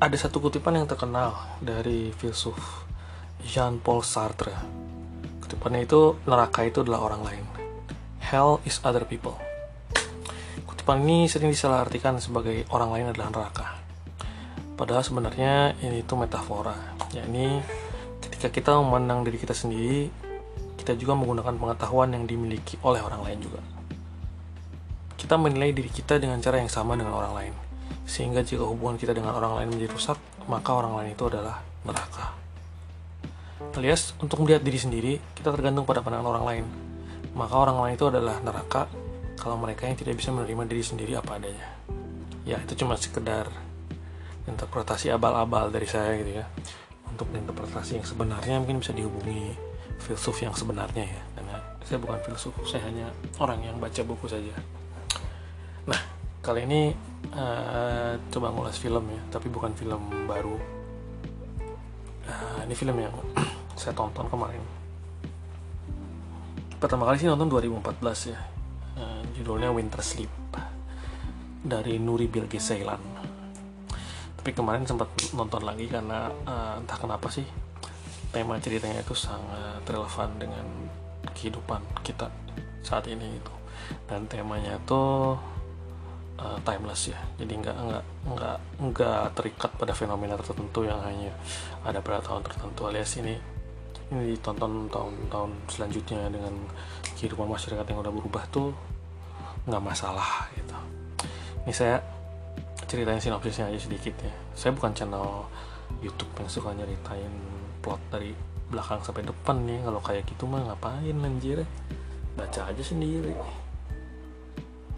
ada satu kutipan yang terkenal dari filsuf Jean-Paul Sartre. Kutipannya itu neraka itu adalah orang lain. Hell is other people. Kutipan ini sering disalahartikan sebagai orang lain adalah neraka. Padahal sebenarnya ini itu metafora, yakni ketika kita memandang diri kita sendiri, kita juga menggunakan pengetahuan yang dimiliki oleh orang lain juga. Kita menilai diri kita dengan cara yang sama dengan orang lain sehingga jika hubungan kita dengan orang lain menjadi rusak, maka orang lain itu adalah neraka. Alias, untuk melihat diri sendiri, kita tergantung pada pandangan orang lain. Maka orang lain itu adalah neraka kalau mereka yang tidak bisa menerima diri sendiri apa adanya. Ya, itu cuma sekedar interpretasi abal-abal dari saya gitu ya. Untuk interpretasi yang sebenarnya mungkin bisa dihubungi filsuf yang sebenarnya ya. Karena saya bukan filsuf, saya hanya orang yang baca buku saja. Kali ini uh, coba ngulas film ya tapi bukan film baru. Uh, ini film yang saya tonton kemarin. Pertama kali sih nonton 2014 ya. Uh, judulnya Winter Sleep dari Nuri Bilge Ceylan tapi kemarin sempat nonton lagi karena uh, entah kenapa sih tema ceritanya itu sangat relevan dengan kehidupan kita saat ini itu dan temanya tuh uh, timeless ya. Jadi nggak nggak nggak nggak terikat pada fenomena tertentu yang hanya ada pada tahun tertentu alias ini ini ditonton tahun-tahun selanjutnya dengan kehidupan masyarakat yang udah berubah tuh nggak masalah gitu. Ini saya ceritain sinopsisnya aja sedikit ya. Saya bukan channel YouTube yang suka nyeritain plot dari belakang sampai depan nih kalau kayak gitu mah ngapain anjir? Baca aja sendiri.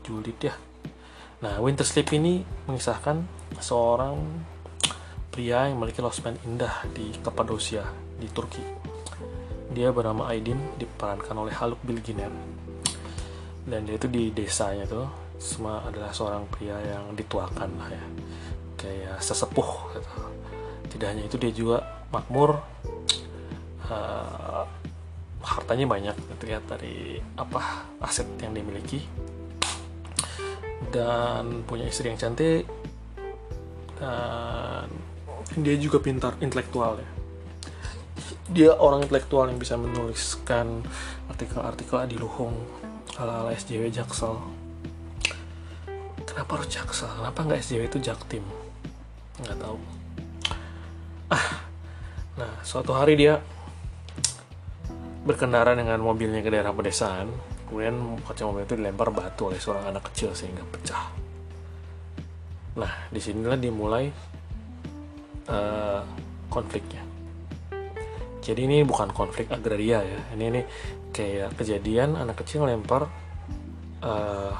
Julid ya Nah, Winter Sleep ini mengisahkan seorang pria yang memiliki lifespan indah di Kappadosia, di Turki. Dia bernama Aydin, diperankan oleh Haluk Bilginer. Dan dia itu di desanya tuh semua adalah seorang pria yang dituakan lah ya. Kayak sesepuh gitu. Tidak hanya itu dia juga makmur uh, hartanya banyak terlihat dari apa aset yang dimiliki dan punya istri yang cantik dan dia juga pintar intelektual ya. Dia orang intelektual yang bisa menuliskan artikel-artikel adiluhung ala-ala SJW Jaksel. Kenapa harus Jaksel? Kenapa nggak SJW itu Jaktim? Nggak tahu. Ah nah suatu hari dia berkendara dengan mobilnya ke daerah pedesaan kemudian kaca mobil itu dilempar batu oleh seorang anak kecil sehingga pecah. Nah di sinilah dimulai uh, konfliknya. Jadi ini bukan konflik agraria ya. Ini ini kayak kejadian anak kecil lempar uh,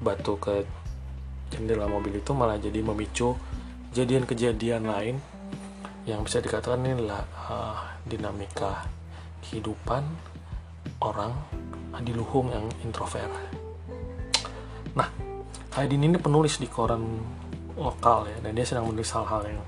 batu ke jendela mobil itu malah jadi memicu kejadian-kejadian lain yang bisa dikatakan ini adalah uh, dinamika kehidupan orang Adi Luhung yang introvert. Nah, Aidin ini penulis di koran lokal ya, dan dia sedang menulis hal-hal yang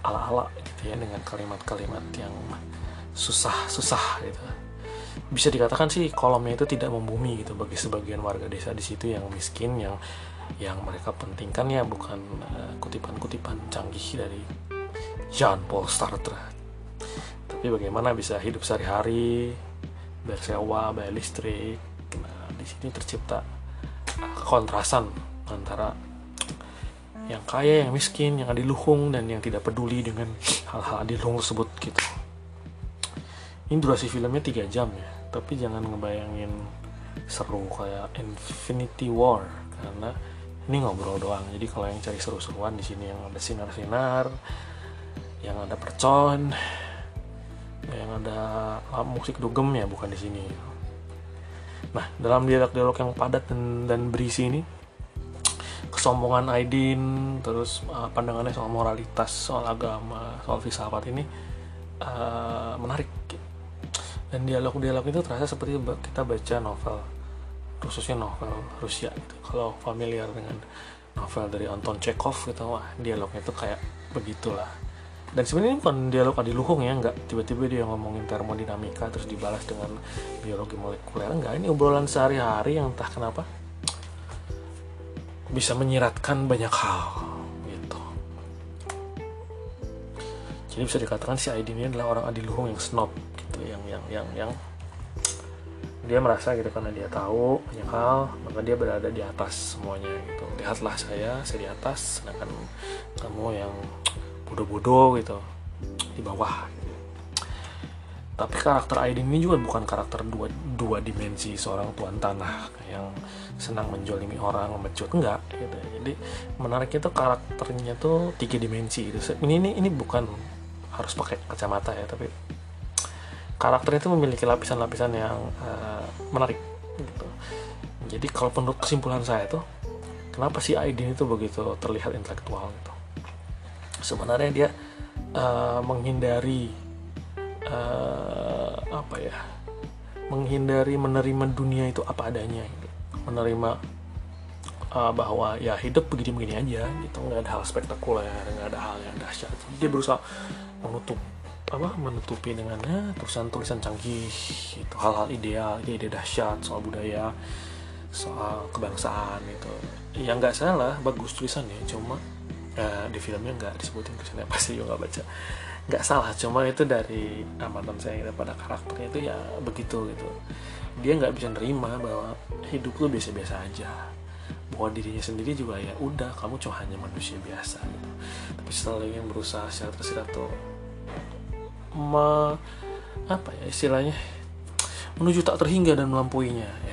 ala-ala gitu ya dengan kalimat-kalimat yang susah-susah gitu. Bisa dikatakan sih kolomnya itu tidak membumi gitu bagi sebagian warga desa di situ yang miskin yang yang mereka pentingkan ya bukan uh, kutipan-kutipan canggih dari Jean Paul Sartre. Tapi bagaimana bisa hidup sehari-hari bayar sewa bayar listrik. Nah di sini tercipta kontrasan antara yang kaya yang miskin yang adiluhung dan yang tidak peduli dengan hal-hal adiluhung tersebut gitu. Ini durasi filmnya 3 jam ya. Tapi jangan ngebayangin seru kayak Infinity War karena ini ngobrol doang. Jadi kalau yang cari seru-seruan di sini yang ada sinar-sinar yang ada percon yang ada musik dugem ya bukan di sini. Nah dalam dialog-dialog yang padat dan, dan berisi ini kesombongan Aidin terus uh, pandangannya soal moralitas soal agama soal filsafat ini uh, menarik. Dan dialog-dialog itu terasa seperti kita baca novel khususnya novel Rusia gitu. Kalau familiar dengan novel dari Anton Chekhov gitu wah dialognya itu kayak begitulah dan sebenarnya bukan dialog adiluhung ya nggak. Tiba-tiba dia ngomongin termodinamika terus dibalas dengan biologi molekuler. Nggak ini obrolan sehari-hari yang entah kenapa bisa menyiratkan banyak hal gitu. Jadi bisa dikatakan si Aidin ini adalah orang adiluhung yang snob gitu yang yang yang yang dia merasa gitu karena dia tahu banyak hal maka dia berada di atas semuanya gitu. Lihatlah saya saya di atas sedangkan kamu yang bodoh-bodoh gitu di bawah gitu. tapi karakter Aidin ini juga bukan karakter dua, dua dimensi seorang tuan tanah yang senang menjolimi orang memecut enggak gitu jadi menariknya tuh karakternya tuh tiga dimensi gitu ini ini ini bukan harus pakai kacamata ya tapi karakternya itu memiliki lapisan-lapisan yang uh, menarik gitu. Jadi kalau menurut kesimpulan saya itu kenapa sih Aidin itu begitu terlihat intelektual gitu. Sebenarnya dia uh, menghindari uh, apa ya? Menghindari menerima dunia itu apa adanya gitu. Menerima uh, bahwa ya hidup begini-begini aja gitu, nggak ada hal spektakuler, nggak ada hal yang dahsyat. Dia berusaha menutup apa menutupi dengannya tulisan-tulisan canggih itu hal-hal ideal ide-ide dahsyat soal budaya soal kebangsaan itu ya nggak salah bagus tulisannya cuma ya, di filmnya nggak disebutin tulisannya pasti juga nggak baca. Nggak salah cuma itu dari amatan saya pada karakternya itu ya begitu gitu. Dia nggak bisa nerima bahwa hidup lu biasa-biasa aja. Bahwa dirinya sendiri juga ya udah kamu cuma hanya manusia biasa gitu. Tapi setelah ingin berusaha secara tersirat tuh me, apa ya istilahnya? Menuju tak terhingga dan melampuinya ya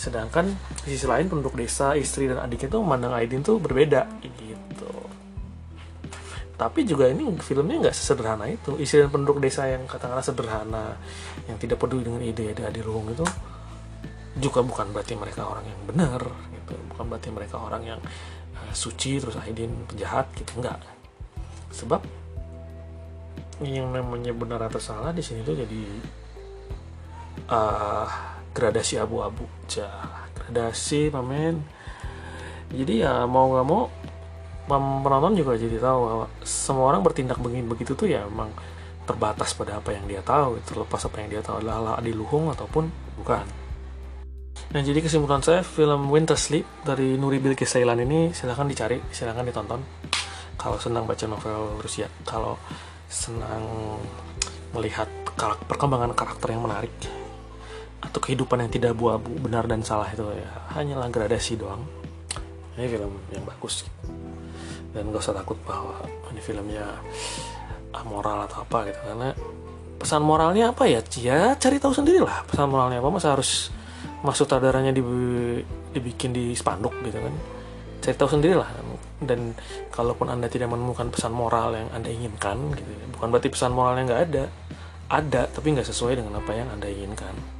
sedangkan di sisi lain penduduk desa istri dan adiknya tuh memandang Aidin tuh berbeda. Gitu. Tapi juga ini filmnya nggak sesederhana itu. Istri dan penduduk desa yang katakanlah sederhana yang tidak peduli dengan ide-ide Ruhung itu juga bukan berarti mereka orang yang benar gitu. Bukan berarti mereka orang yang uh, suci terus Aidin penjahat gitu. Enggak sebab yang namanya benar atau salah di sini tuh jadi uh, gradasi abu-abu. Cah gradasi pamen jadi ya mau nggak mau penonton juga jadi tahu bahwa semua orang bertindak begini begitu tuh ya emang terbatas pada apa yang dia tahu terlepas apa yang dia tahu adalah adi luhung ataupun bukan. Nah jadi kesimpulan saya film Winter Sleep dari Nuri Bilqis Ceylan ini silahkan dicari, silahkan ditonton. Kalau senang baca novel Rusia, kalau senang melihat perkembangan karakter yang menarik atau kehidupan yang tidak abu-abu benar dan salah itu ya. Hanyalah gradasi doang. Ini film yang bagus. Dan gak usah takut bahwa ini filmnya amoral atau apa gitu. Karena pesan moralnya apa ya? Ya cari tahu sendiri lah pesan moralnya apa. Masa harus maksud sutradaranya dibikin di spanduk gitu kan? Cari tahu sendiri lah dan kalaupun anda tidak menemukan pesan moral yang anda inginkan gitu ya, bukan berarti pesan moralnya nggak ada. Ada tapi nggak sesuai dengan apa yang anda inginkan